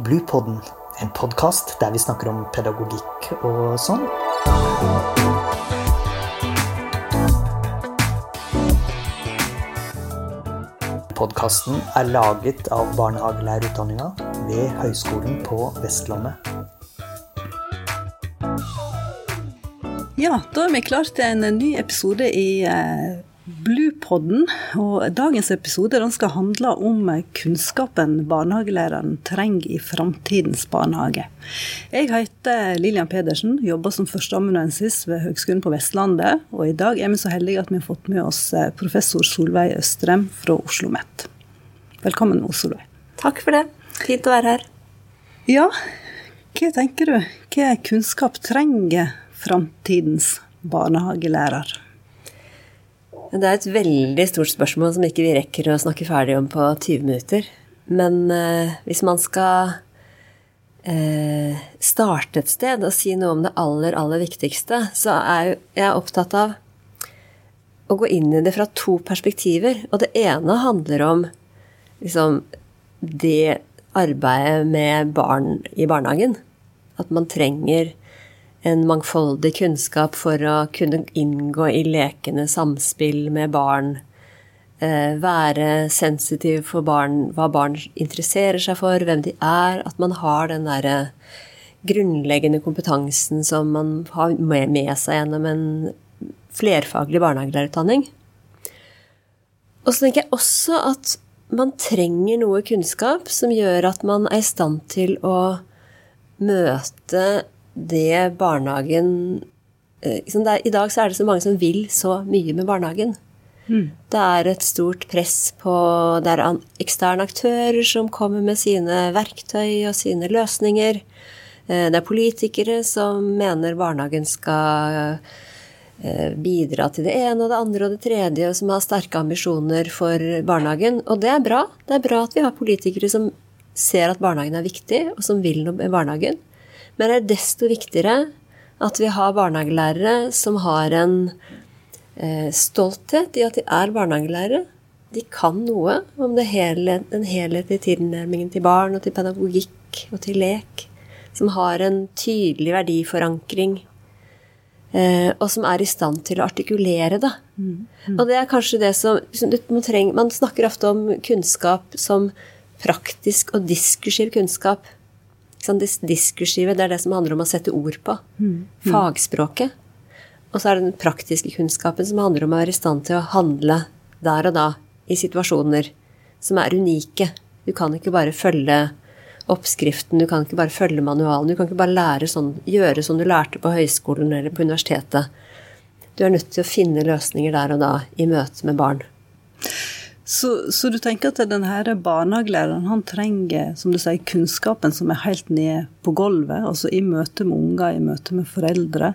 Bluepodden, en podkast der vi snakker om pedagogikk og sånn. Podkasten er laget av barnehagelærerutdanninga ved Høgskolen på Vestlandet. Ja, da er vi klar til en ny episode i eh, Og dagens episode den skal handle om kunnskapen barnehagelæreren trenger i framtidens barnehage. Jeg heter Lilian Pedersen, jobber som førsteamanuensis ved Høgskolen på Vestlandet. Og i dag er vi så heldige at vi har fått med oss eh, professor Solveig Østrem fra Oslo OsloMet. Velkommen, Solveig. Takk for det. Fint å være her. Ja, hva tenker du? Hva kunnskap trenger framtidens barnehagelærer? Det er et veldig stort spørsmål som ikke vi rekker å snakke ferdig om på 20 minutter. Men eh, hvis man skal eh, starte et sted og si noe om det aller, aller viktigste, så er jeg opptatt av å gå inn i det fra to perspektiver. Og det ene handler om liksom det arbeidet med barn i barnehagen. At man trenger en mangfoldig kunnskap for å kunne inngå i lekende samspill med barn. Eh, være sensitiv for barn, hva barn interesserer seg for, hvem de er. At man har den derre grunnleggende kompetansen som man har med seg gjennom en flerfaglig barnehagelærerutdanning. Og så tenker jeg også at man trenger noe kunnskap som gjør at man er i stand til å møte det barnehagen eh, er, I dag så er det så mange som vil så mye med barnehagen. Mm. Det er et stort press på Det er eksterne aktører som kommer med sine verktøy og sine løsninger. Eh, det er politikere som mener barnehagen skal eh, bidra til det ene og det andre og det tredje, og som har sterke ambisjoner for barnehagen. Og det er bra. Det er bra at vi har politikere som ser at barnehagen er viktig, og som vil noe med barnehagen. Men det er desto viktigere at vi har barnehagelærere som har en eh, stolthet i at de er barnehagelærere. De kan noe om hele, den helhetlige tilnærmingen til barn og til pedagogikk og til lek. Som har en tydelig verdiforankring. Eh, og som er i stand til å artikulere det. Mm. Mm. Og det er kanskje det som man, trenger, man snakker ofte om kunnskap som praktisk og diskursiv kunnskap. Sånn, diskursive, det er det som handler om å sette ord på. Mm. Fagspråket. Og så er det den praktiske kunnskapen som handler om å være i stand til å handle der og da i situasjoner som er unike. Du kan ikke bare følge oppskriften, du kan ikke bare følge manualen. Du kan ikke bare lære sånn, gjøre som du lærte på høyskolen eller på universitetet. Du er nødt til å finne løsninger der og da i møte med barn. Så, så, du tenker at denne barnehagelæreren han trenger som du sier, kunnskapen som er helt ned på gulvet, altså i møte med unger, i møte med foreldre.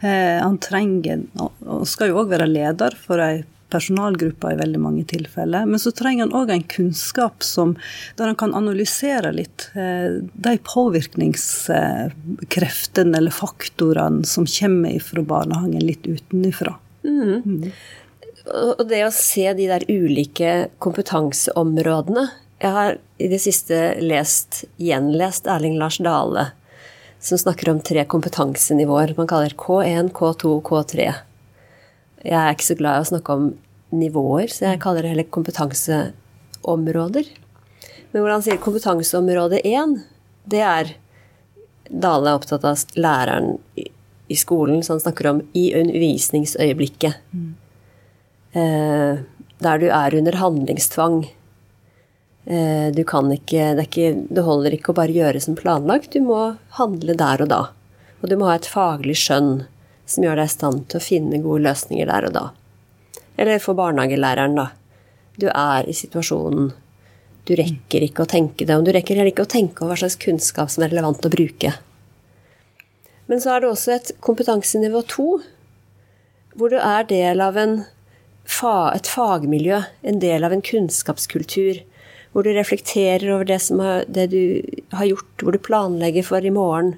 Eh, han trenger, og skal jo òg være leder for ei personalgruppe i veldig mange tilfeller. Men så trenger han òg en kunnskap som, der han kan analysere litt eh, de påvirkningskreftene eller faktorene som kommer fra barnehagen litt utenifra. Mm. Mm. Og det å se de der ulike kompetanseområdene Jeg har i det siste lest, gjenlest Erling Lars Dale, som snakker om tre kompetansenivåer. Man kaller K1, K2, K3. Jeg er ikke så glad i å snakke om nivåer, så jeg kaller det heller kompetanseområder. Men hvor han sier kompetanseområde 1, det er Dale er opptatt av læreren i skolen, så han snakker om i undervisningsøyeblikket. Mm. Eh, der du er under handlingstvang. Eh, du kan ikke det, ikke det, holder ikke å bare gjøre som planlagt, du må handle der og da. Og du må ha et faglig skjønn som gjør deg i stand til å finne gode løsninger der og da. Eller for barnehagelæreren, da. Du er i situasjonen. Du rekker ikke å tenke det, og du rekker heller ikke å tenke over hva slags kunnskap som er relevant å bruke. Men så er det også et kompetansenivå to, hvor du er del av en et fagmiljø, en del av en kunnskapskultur, hvor du reflekterer over det, har, det du har gjort, hvor du planlegger for i morgen.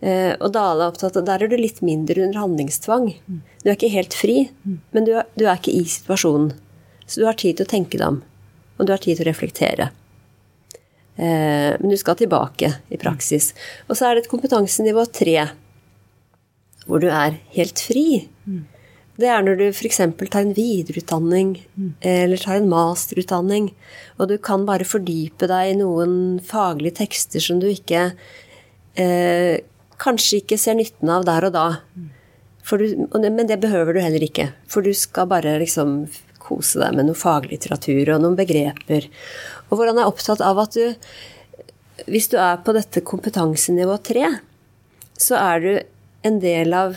Eh, og Dale er opptatt av Der er du litt mindre under handlingstvang. Du er ikke helt fri, men du er, du er ikke i situasjonen. Så du har tid til å tenke deg om, og du har tid til å reflektere. Eh, men du skal tilbake i praksis. Og så er det et kompetansenivå tre, hvor du er helt fri. Det er når du f.eks. tar en videreutdanning eller tar en masterutdanning, og du kan bare fordype deg i noen faglige tekster som du ikke eh, Kanskje ikke ser nytten av der og da. Du, men det behøver du heller ikke, for du skal bare liksom kose deg med noe faglitteratur og noen begreper. Og hvordan jeg er opptatt av at du Hvis du er på dette kompetansenivå tre, så er du en del av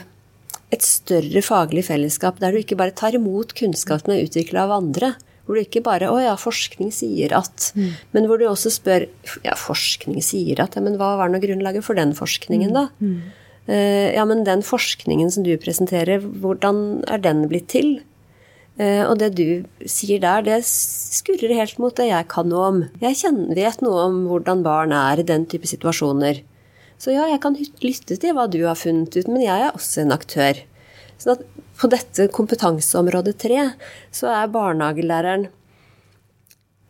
et større faglig fellesskap der du ikke bare tar imot kunnskap som er utvikla av andre. Hvor du ikke bare 'Å ja, forskning sier at' mm. Men hvor du også spør 'Ja, forskning sier at' ja, Men hva var nå grunnlaget for den forskningen, da? Mm. Uh, ja, men den forskningen som du presenterer, hvordan er den blitt til? Uh, og det du sier der, det skurrer helt mot det jeg kan noe om. Jeg kjenner, vet noe om hvordan barn er i den type situasjoner. Så ja, jeg kan lytte til hva du har funnet ut, men jeg er også en aktør. Så på dette kompetanseområdet tre, så er barnehagelæreren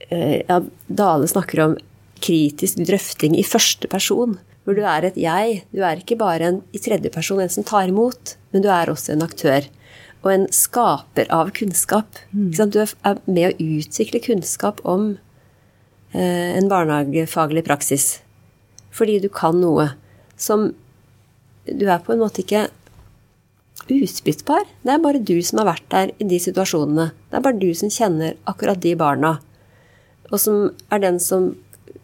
eh, ja, Dale snakker om kritisk drøfting i første person. Hvor du er et jeg. Du er ikke bare en i tredje person, en som tar imot, men du er også en aktør. Og en skaper av kunnskap. Mm. Du er med å utvikle kunnskap om eh, en barnehagefaglig praksis. Fordi du kan noe som Du er på en måte ikke utbyttbar. Det er bare du som har vært der i de situasjonene. Det er bare du som kjenner akkurat de barna. Og som er den som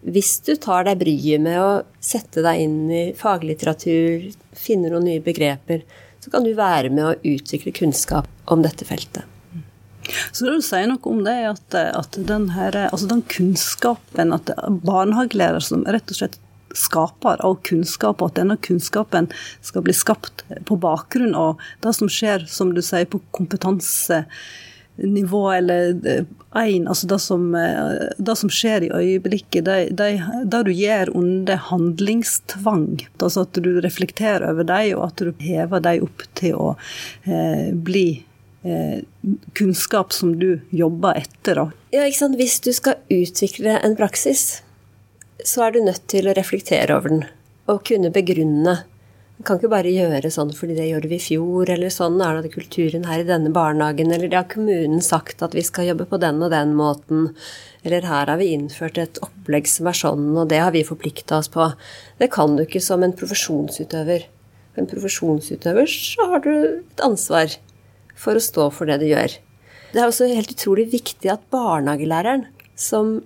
Hvis du tar deg bryet med å sette deg inn i faglitteratur, finne noen nye begreper, så kan du være med å utvikle kunnskap om dette feltet. Så det du sier noe om det, at, at den, her, altså den kunnskapen at barnehagelærere som rett og slett skaper av kunnskap, og at denne kunnskapen skal bli skapt på bakgrunn av det som skjer, som du sier, på kompetansenivå, eller én, eh, altså det som, eh, det som, skjer i øyeblikket, det, det, det du gjør under handlingstvang. Altså at du reflekterer over dem, og at du hever dem opp til å eh, bli eh, kunnskap som du jobber etter. Da. Ja, ikke sant? Hvis du skal utvikle en praksis, så er du nødt til å reflektere over den og kunne begrunne. Du kan ikke bare gjøre sånn fordi det gjorde vi i fjor, eller sånn er det kulturen her i denne barnehagen, eller det har kommunen sagt at vi skal jobbe på den og den måten, eller her har vi innført et opplegg som er sånn, og det har vi forplikta oss på. Det kan du ikke som en profesjonsutøver. For en profesjonsutøver så har du et ansvar for å stå for det du gjør. Det er også helt utrolig viktig at barnehagelæreren, som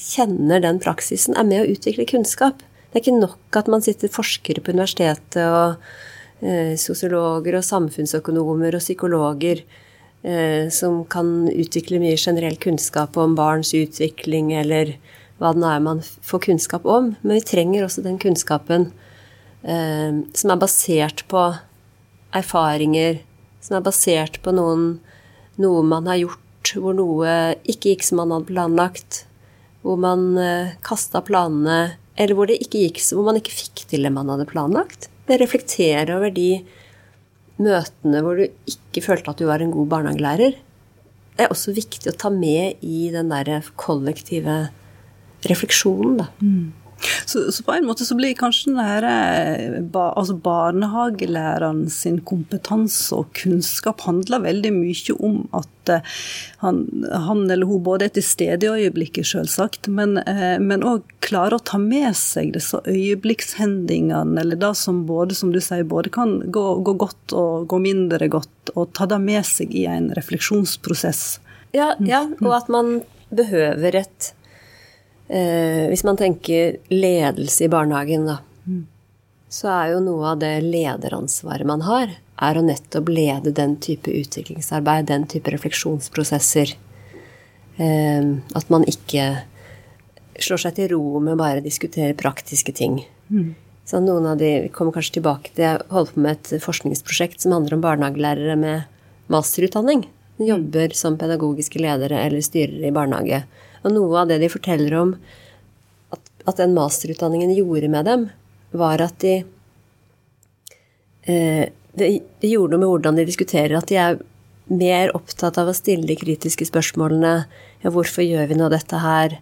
kjenner den praksisen, er med å utvikle kunnskap. Det er ikke nok at man sitter forskere på universitetet og eh, sosiologer og samfunnsøkonomer og psykologer eh, som kan utvikle mye generell kunnskap om barns utvikling eller hva det nå er man får kunnskap om. Men vi trenger også den kunnskapen eh, som er basert på erfaringer, som er basert på noen, noe man har gjort hvor noe ikke gikk som man hadde planlagt, hvor man eh, kasta planene, eller hvor det ikke gikk hvor man ikke fikk til det man hadde planlagt. Det reflekterer over de møtene hvor du ikke følte at du var en god barnehagelærer. Det er også viktig å ta med i den der kollektive refleksjonen, da. Mm. Så, så, på en måte så blir kanskje denne, eh, altså barnehagelæreren sin kompetanse og kunnskap handler veldig mye om at eh, han, han eller hun både er til stede i øyeblikket, selvsagt, men òg eh, klarer å ta med seg disse øyeblikkshendingene, eller det som både, som du sier, både kan gå, gå godt og gå mindre godt, og ta det med seg i en refleksjonsprosess. Ja, ja og at man behøver et Eh, hvis man tenker ledelse i barnehagen, da, mm. så er jo noe av det lederansvaret man har, er å nettopp lede den type utviklingsarbeid, den type refleksjonsprosesser. Eh, at man ikke slår seg til ro med bare å diskutere praktiske ting. Mm. Så noen av de kommer kanskje tilbake til Jeg holder på med et forskningsprosjekt som handler om barnehagelærere med masterutdanning. De jobber som pedagogiske ledere eller styrere i barnehage. Og noe av det de forteller om at, at den masterutdanningen gjorde med dem, var at de eh, det, gjorde noe med hvordan de diskuterer, at de er mer opptatt av å stille de kritiske spørsmålene. Ja, hvorfor gjør vi nå dette her?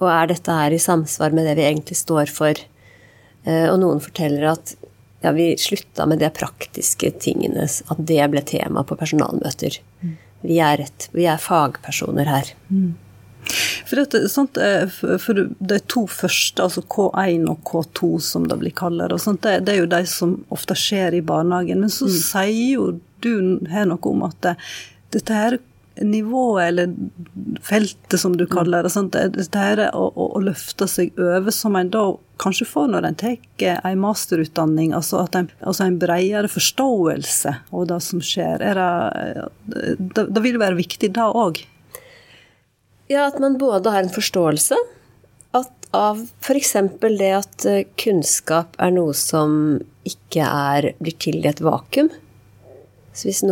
Og er dette her i samsvar med det vi egentlig står for? Eh, og noen forteller at ja, vi slutta med de praktiske tingene, at det ble tema på personalmøter. Mm. Vi, er et, vi er fagpersoner her. Mm. For, det, sånt, eh, for de to første, altså K1 og K2 som det blir kalt, det, det, er jo de som ofte skjer i barnehagen. Men så mm. sier jo du her noe om at det, dette her nivået, eller feltet som du mm. kaller det, sånt, dette her å, å, å, løfte seg over, som en da kanskje får når en tar en masterutdanning, altså, at en, altså en bredere forståelse av det som skjer. Er det, det, det vil være viktig da òg? Ja, at man både har en forståelse av f.eks. det at eh, kunnskap er noe som ikke er, blir til i et vakuum. Så hvis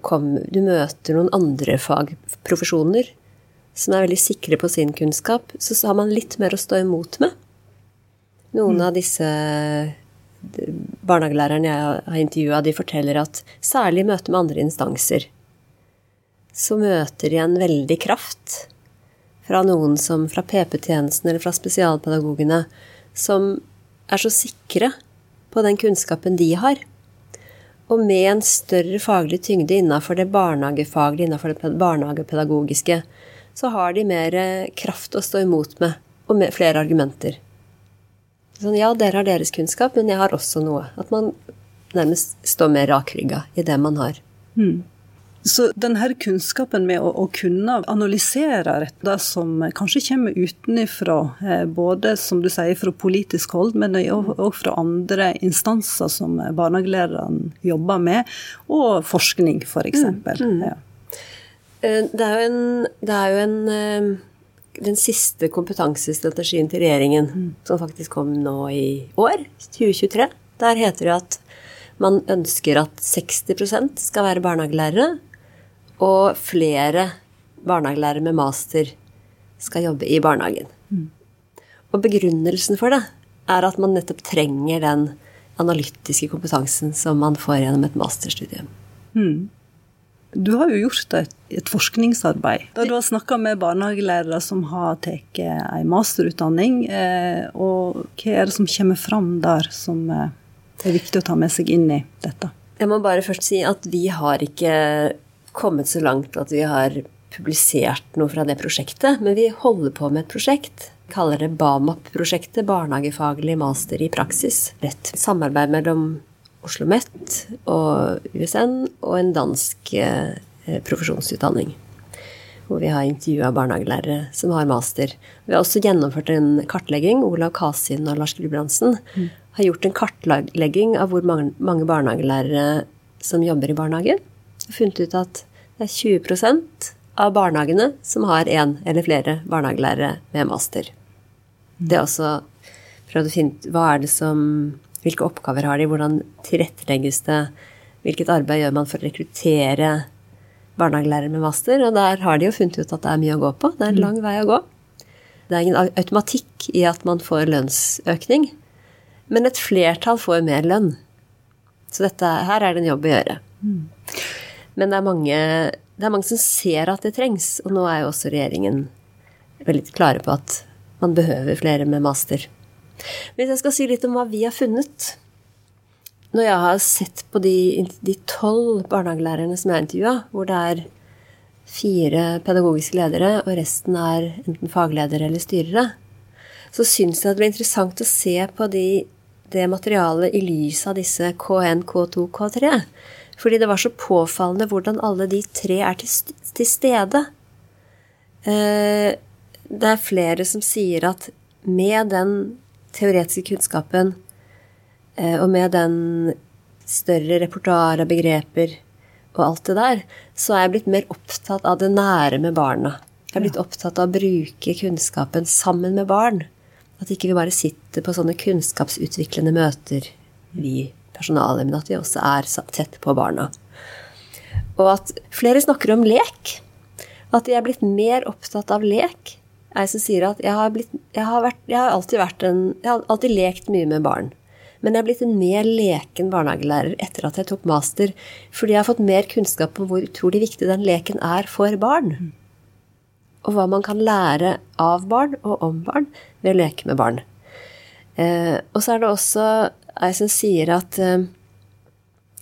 kommer, du møter noen andre fagprofesjoner som er veldig sikre på sin kunnskap, så har man litt mer å stå imot med. Noen mm. av disse eh, barnehagelærerne jeg har intervjua, de forteller at særlig i møte med andre instanser, så møter de en veldig kraft fra noen som fra PP-tjenesten eller fra spesialpedagogene, som er så sikre på den kunnskapen de har. Og med en større faglig tyngde innafor det barnehagefaglige, innafor det barnehagepedagogiske, så har de mer eh, kraft å stå imot med, og med flere argumenter. Sånn, ja, dere har deres kunnskap, men jeg har også noe. At man nærmest står mer rakrygga i det man har. Mm. Så denne kunnskapen med å, å kunne analysere det som kanskje kommer utenfra, eh, både som du sier fra politisk hold, men òg fra andre instanser som barnehagelærerne jobber med, og forskning f.eks. Mm, mm. Ja. Eh, det er jo en, det er jo en eh, den siste kompetansestrategien til regjeringen, mm. som faktisk kom nå i år, 2023, der heter det at man ønsker at 60% skal være barnehagelærere, og flere barnehagelærere med master skal jobbe i barnehagen. Mm. Og begrunnelsen for det er at man nettopp trenger den analytiske kompetansen som man får gjennom et masterstudium. Mm. Du har jo gjort et, et forskningsarbeid da du har snakka med barnehagelærere som har tatt en masterutdanning. Eh, og hva er det som kommer fram der som eh, er viktig å ta med seg inn i dette? Jeg må bare først si at vi har ikke kommet så langt at vi har publisert noe fra det prosjektet, men vi holder på med et prosjekt. Vi kaller det BAMAP-prosjektet, barnehagefaglig master i praksis. Et samarbeid mellom Oslo OsloMet og USN og en dansk eh, profesjonsutdanning. Hvor vi har intervjua barnehagelærere som har master. Vi har også gjennomført en kartlegging. Olav Kasin og Lars Gulbrandsen mm. har gjort en kartlegging av hvor mange, barnehagelærere som jobber i barnehagen funnet ut at det er 20% av barnehagene som har én eller flere barnehagelærere med master. Det er også prøvd å finne ut hva er det som Hvilke oppgaver har de, hvordan tilrettelegges det, hvilket arbeid gjør man for å rekruttere barnehagelærere med master? Og der har de jo funnet ut at det er mye å gå på. Det er en lang vei å gå. Det er ingen automatikk i at man får lønnsøkning, men et flertall får mer lønn. Så dette, her er det en jobb å gjøre. Mm. Men det er, mange, det er mange som ser at det trengs, og nå er jo også regjeringen veldig klare på at man behøver flere med master. Hvis jeg skal si litt om hva vi har funnet Når jeg har sett på de tolv barnehagelærerne som jeg har intervjua, hvor det er fire pedagogiske ledere, og resten er enten fagledere eller styrere, så syns jeg det blir interessant å se på de, det materialet i lys av disse K1, K2, K3. Fordi det var så påfallende hvordan alle de tre er til, til stede. Eh, det er flere som sier at med den teoretiske kunnskapen eh, og med den større repertoar av begreper og alt det der, så er jeg blitt mer opptatt av det nære med barna. Jeg er blitt opptatt av å bruke kunnskapen sammen med barn. At ikke vi bare sitter på sånne kunnskapsutviklende møter, vi personalet, men at vi også er tett på barna. Og at flere snakker om lek. At de er blitt mer opptatt av lek. Jeg som sier at jeg har, blitt, jeg har, vært, jeg har alltid vært en Jeg har alltid lekt mye med barn. Men jeg har blitt en mer leken barnehagelærer etter at jeg tok master, fordi jeg har fått mer kunnskap om hvor utrolig viktig den leken er for barn. og hva man kan lære av barn og om barn ved å leke med barn. Eh, og så er det også ei som sier at eh,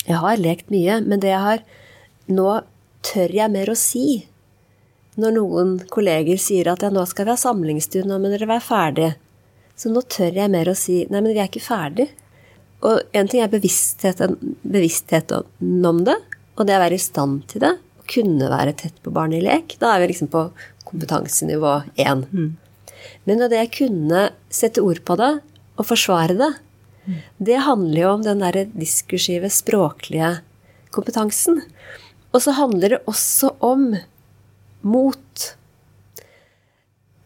jeg har lekt mye, men det jeg har Nå tør jeg mer å si. Når noen kolleger sier at ja, nå skal vi ha samlingsstund, nå må dere være ferdige. Så nå tør jeg mer å si nei, men vi er ikke ferdig. Og en ting er bevisstheten, bevisstheten om det, og det å være i stand til det. Å kunne være tett på barnet i lek. Da er vi liksom på kompetansenivå én. Mm. Men det å kunne sette ord på det og forsvare det. Det handler jo om den derre diskursive, språklige kompetansen. Og så handler det også om mot.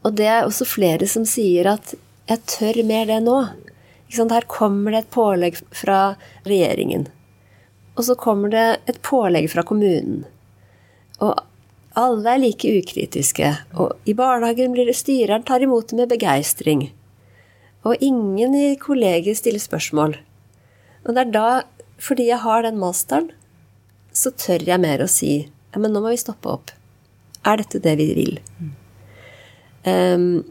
Og det er også flere som sier at 'jeg tør mer det nå'. Her kommer det et pålegg fra regjeringen. Og så kommer det et pålegg fra kommunen. Og alle er like ukritiske. Og i barnehagen blir det styreren tar imot det med begeistring. Og ingen i kollegiet stiller spørsmål. Og det er da, fordi jeg har den masteren, så tør jeg mer å si ja, men nå må vi stoppe opp. Er dette det vi vil? Um,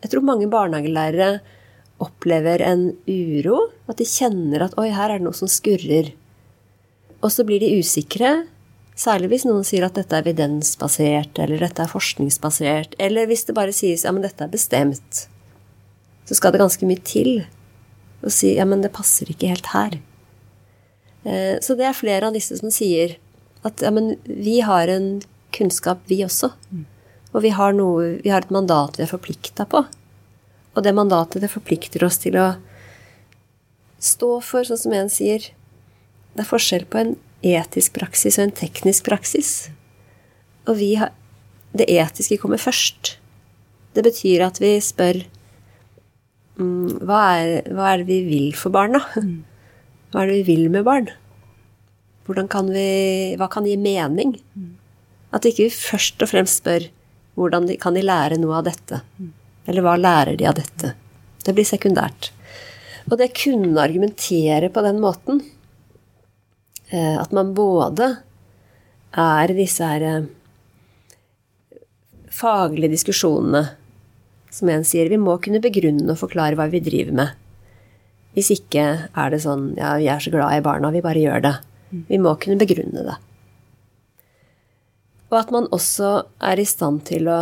jeg tror mange barnehagelærere opplever en uro. At de kjenner at 'oi, her er det noe som skurrer'. Og så blir de usikre. Særlig hvis noen sier at dette er evidensbasert, eller dette er forskningsbasert, eller hvis det bare sies 'ja, men dette er bestemt'. Så skal det ganske mye til å si 'ja, men det passer ikke helt her'. Eh, så det er flere av disse som sier at ja, men vi har en kunnskap, vi også. Og vi har, noe, vi har et mandat vi er forplikta på. Og det mandatet det forplikter oss til å stå for, sånn som en sier Det er forskjell på en etisk praksis og en teknisk praksis. Og vi har Det etiske kommer først. Det betyr at vi spør hva, er, hva er det vi vil for barna? Hva er det vi vil med barn? Hvordan kan vi, hva kan gi mening? At ikke vi først og fremst spør hvordan de, kan de lære noe av dette. Eller hva lærer de av dette? Det blir sekundært. Og det kunne argumentere på den måten eh, at man både er disse her eh, faglige diskusjonene som en sier, vi må kunne begrunne og forklare hva vi driver med. Hvis ikke er det sånn ja, vi er så glad i barna, vi bare gjør det. Vi må kunne begrunne det. Og at man også er i stand til å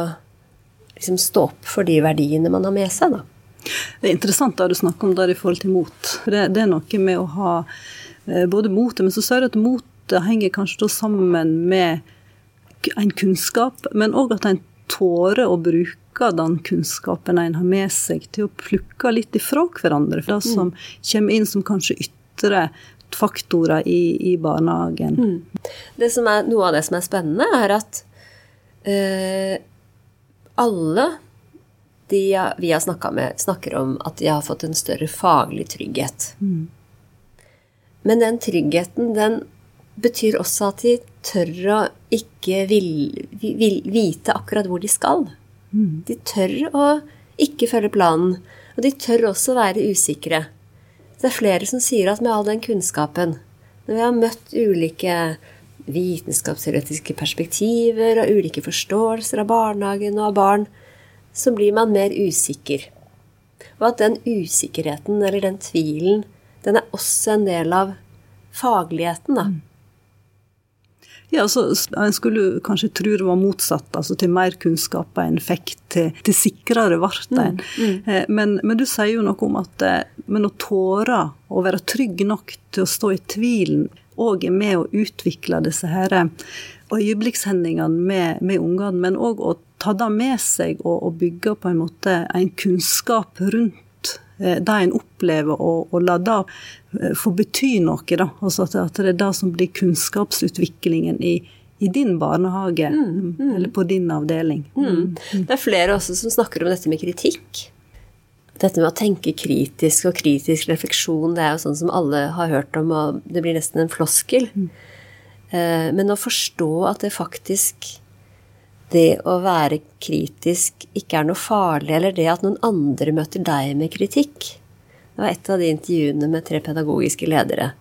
liksom stå opp for de verdiene man har med seg. Da. Det er interessant da du snakker om det i forhold til mot. Det, det er noe med å ha eh, både motet, men så sier du at motet henger kanskje sammen med en kunnskap, men òg at en tårer å bruke den kunnskapen en har med seg, til å plukke litt ifra hverandre. Det som mm. kommer inn som kanskje ytre faktorer i, i barnehagen. Mm. Det som er, noe av det som er spennende, er at eh, alle de vi har snakka med, snakker om at de har fått en større faglig trygghet. Mm. Men den tryggheten, den betyr også at de tør å ikke vil, vil, vite akkurat hvor de skal. Mm. De tør å ikke følge planen. Og de tør også være usikre. Det er flere som sier at med all den kunnskapen, når vi har møtt ulike vitenskapsteoretiske perspektiver og ulike forståelser av barnehagen og av barn, så blir man mer usikker. Og at den usikkerheten eller den tvilen, den er også en del av fagligheten, da. Ja, altså, En skulle kanskje tro det var motsatt, altså til mer kunnskap en fikk, til, til sikrere ble en. Mm, mm. Men, men, du sier jo noe om at eh, men å tåre å være trygg nok til å stå i tvilen òg er med å utvikle disse her eh, øyeblikkshendingene med, med ungene, men òg å ta det med seg og, og, bygge på en måte en kunnskap rundt det en opplever, og, og la det eh, få bety noe. Da. Altså at, at, det er det som blir kunnskapsutviklingen i, i din barnehage, mm, mm. eller på din avdeling. Mm. mm. Det er flere også som snakker om dette med kritikk dette med å tenke kritisk og kritisk refleksjon, det er jo sånn som alle har hørt om, og det blir nesten en floskel. Mm. Men å forstå at det faktisk Det å være kritisk ikke er noe farlig, eller det at noen andre møter deg med kritikk Det var et av de intervjuene med tre pedagogiske ledere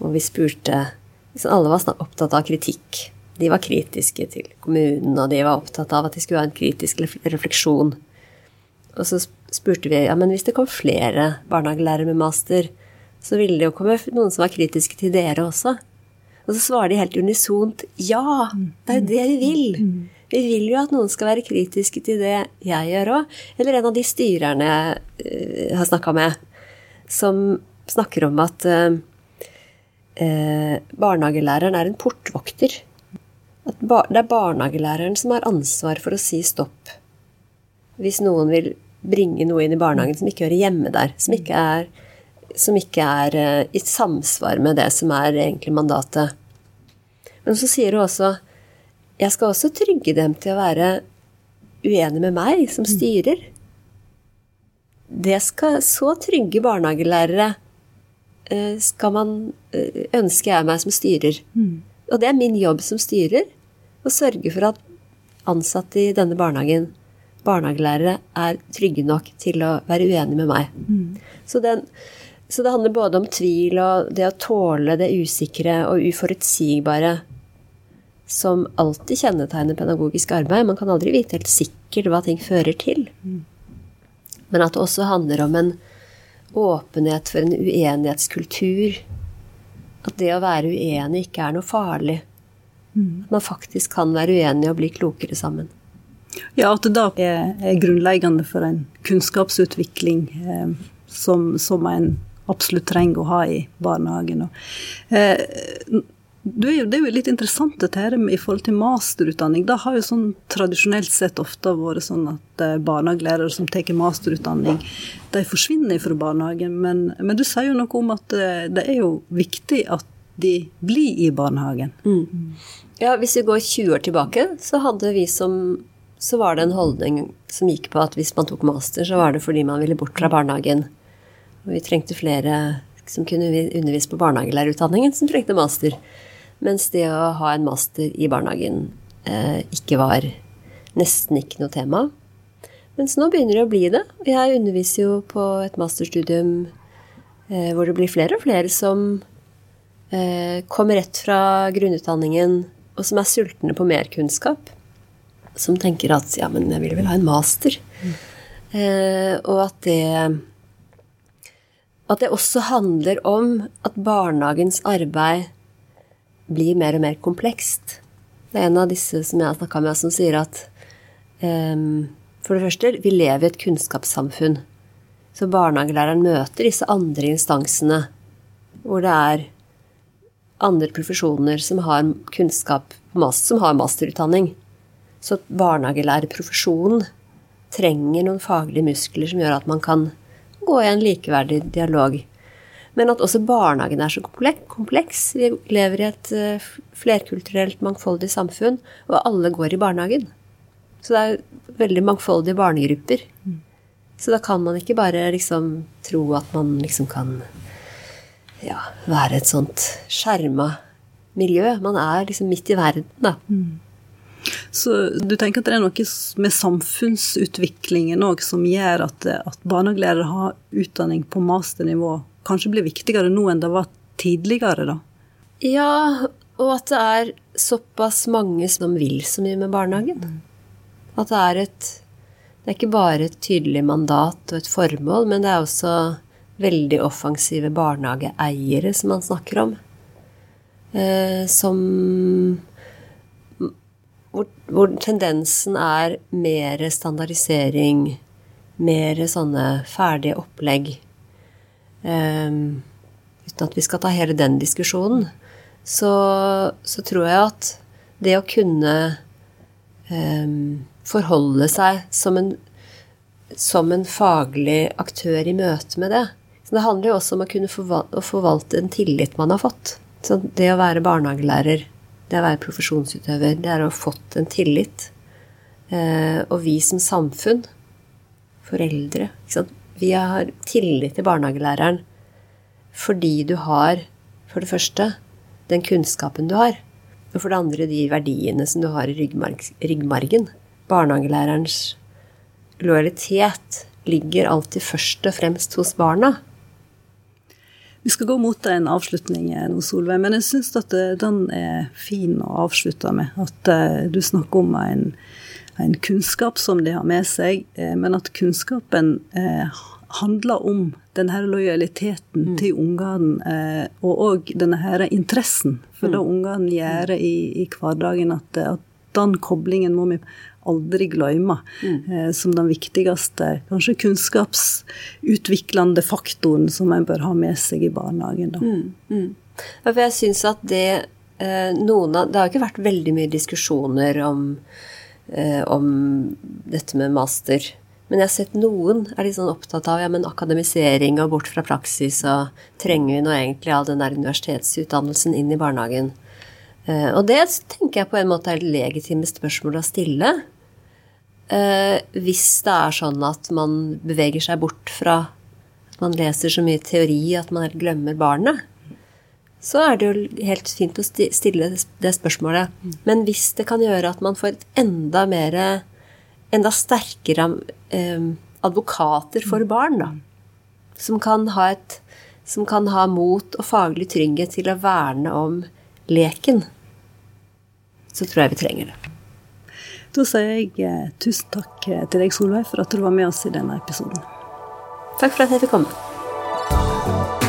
hvor vi spurte liksom Alle var opptatt av kritikk. de var kritiske til kommunen, og de var opptatt av at de skulle ha en kritisk refleksjon. Og så spurte vi ja, men hvis det kom flere barnehagelærere med master, så ville det jo komme noen som var kritiske til dere også. Og så svarer de helt unisont ja, det er jo det vi vil. Vi vil jo at noen skal være kritiske til det jeg gjør òg. Eller en av de styrerne jeg har snakka med, som snakker om at eh, barnehagelæreren er en portvokter. At det er barnehagelæreren som har ansvar for å si stopp. Hvis noen vil bringe noe inn i barnehagen som ikke hører hjemme der. Som ikke er, som ikke er uh, i samsvar med det som er egentlig mandatet. Men så sier hun også jeg skal også trygge dem til å være uenig med meg som styrer. Det skal så trygge barnehagelærere uh, skal man ønske ønsker jeg meg som styrer. Og det er min jobb som styrer å sørge for at ansatte i denne barnehagen barnehagelærere er trygge nok til å være uenige med meg. Mm. Så, den, så, det handler både om tvil og det å tåle det usikre og uforutsigbare som alltid kjennetegner pedagogisk arbeid. Man kan aldri vite helt sikkert hva ting fører til. Men at det også handler om en åpenhet for en uenighetskultur. At det å være uenig ikke er noe farlig. Mm. At man faktisk kan være uenig og bli klokere sammen. Ja, at det da er, grunnleggende for en kunnskapsutvikling eh, som, som, en absolutt trenger å ha i barnehagen. Eh, det er, jo, det litt interessant dette her i forhold til masterutdanning. Da har jo sånn tradisjonelt sett ofte vært sånn at eh, barnehagelærere som tar masterutdanning, de forsvinner fra barnehagen. Men, men, du sier jo noe om at det, det er jo viktig at de blir i barnehagen. Mm. Ja, hvis vi går 20 år tilbake, så hadde vi som så var det en holdning som gikk på at hvis man tok master, så var det fordi man ville bort fra barnehagen. Og vi trengte flere som kunne undervise på barnehagelærerutdanningen, som trengte master. Mens det å ha en master i barnehagen eh, ikke var nesten ikke noe tema. Mens nå begynner det å bli det. Jeg underviser jo på et masterstudium eh, hvor det blir flere og flere som eh, kommer rett fra grunnutdanningen, og som er sultne på mer kunnskap som tenker at ja, men jeg vil vel ha en master. Mm. Eh, og at det At det også handler om at barnehagens arbeid blir mer og mer komplekst. Det er en av disse som jeg har snakka med, som sier at um, for det første, vi lever i et kunnskapssamfunn. Så barnehagelæreren møter disse andre instansene hvor det er andre profesjoner som har kunnskap, som har masterutdanning. Så barnehagelærerprofesjonen trenger noen faglige muskler som gjør at man kan gå i en likeverdig dialog. Men at også barnehagen er så kompleks. Vi lever i et eh, flerkulturelt, mangfoldig samfunn, og alle går i barnehagen. Så det er veldig mangfoldige barnegrupper. Så da kan man ikke bare liksom tro at man liksom kan ja, være et sånt skjerma miljø. Man er liksom midt i verden, da. Mm. Så du tenker at det er noe med samfunnsutviklingen òg som gjør at, at barnehagelærere har utdanning på masternivå, kanskje blir viktigere nå enn det var tidligere, da? Ja, og at det er såpass mange som vil så mye med barnehagen. At det er et Det er ikke bare et tydelig mandat og et formål, men det er også veldig offensive barnehageeiere som man snakker om. Eh, som hvor, hvor, tendensen er mer standardisering, mer sånne ferdige opplegg. Um, uten at vi skal ta hele den diskusjonen, så, så tror jeg at det å kunne um, forholde seg som en, som en, faglig aktør i møte med det så Det handler jo også om å kunne forvalte, å forvalte en tillit man har fått. Så det å være barnehagelærer det å være profesjonsutøver, det er å ha fått en tillit. Eh, og vi som samfunn, foreldre Vi har tillit til barnehagelæreren fordi du har, for det første, den kunnskapen du har. Og for det andre de verdiene som du har i ryggmargen. Barnehagelærerens lojalitet ligger alltid først og fremst hos barna. Vi skal gå mot en avslutning nå, Solveig, men jeg syns at den er fin å avslutte med. At du snakker om en, en kunnskap som de har med seg, men at kunnskapen handler om denne lojaliteten mm. til ungene, og òg denne interessen for mm. det ungene gjør i, i hverdagen. At, at den koblingen må vi aldri glemme mm. eh, som den viktigste, kanskje kunnskapsutviklende faktoren som en bør ha med seg i barnehagen. Da. Mm. Mm. Ja, for jeg synes at det eh, noen av, Det har ikke vært veldig mye diskusjoner om, eh, om dette med master. Men jeg har sett noen er litt sånn opptatt av ja, men akademisering og bort fra praksis, og trenger vi nå egentlig all den der universitetsutdannelsen inn i barnehagen? Eh, og det tenker jeg på en måte er et legitime spørsmål å stille. Eh, hvis det er sånn at man beveger seg bort fra at man leser så mye teori at man glemmer barnet, så er det jo helt fint å stille det spørsmålet. Men hvis det kan gjøre at man får et enda mer Enda sterkere eh, advokater for barn, da. Som kan ha et som kan ha mot og faglig trygghet til å verne om leken så tror jeg vi trenger det. Da sier jeg eh, tusen takk eh, til deg, Solveig, for at du var med oss i denne episoden. Takk for at jeg fikk komme.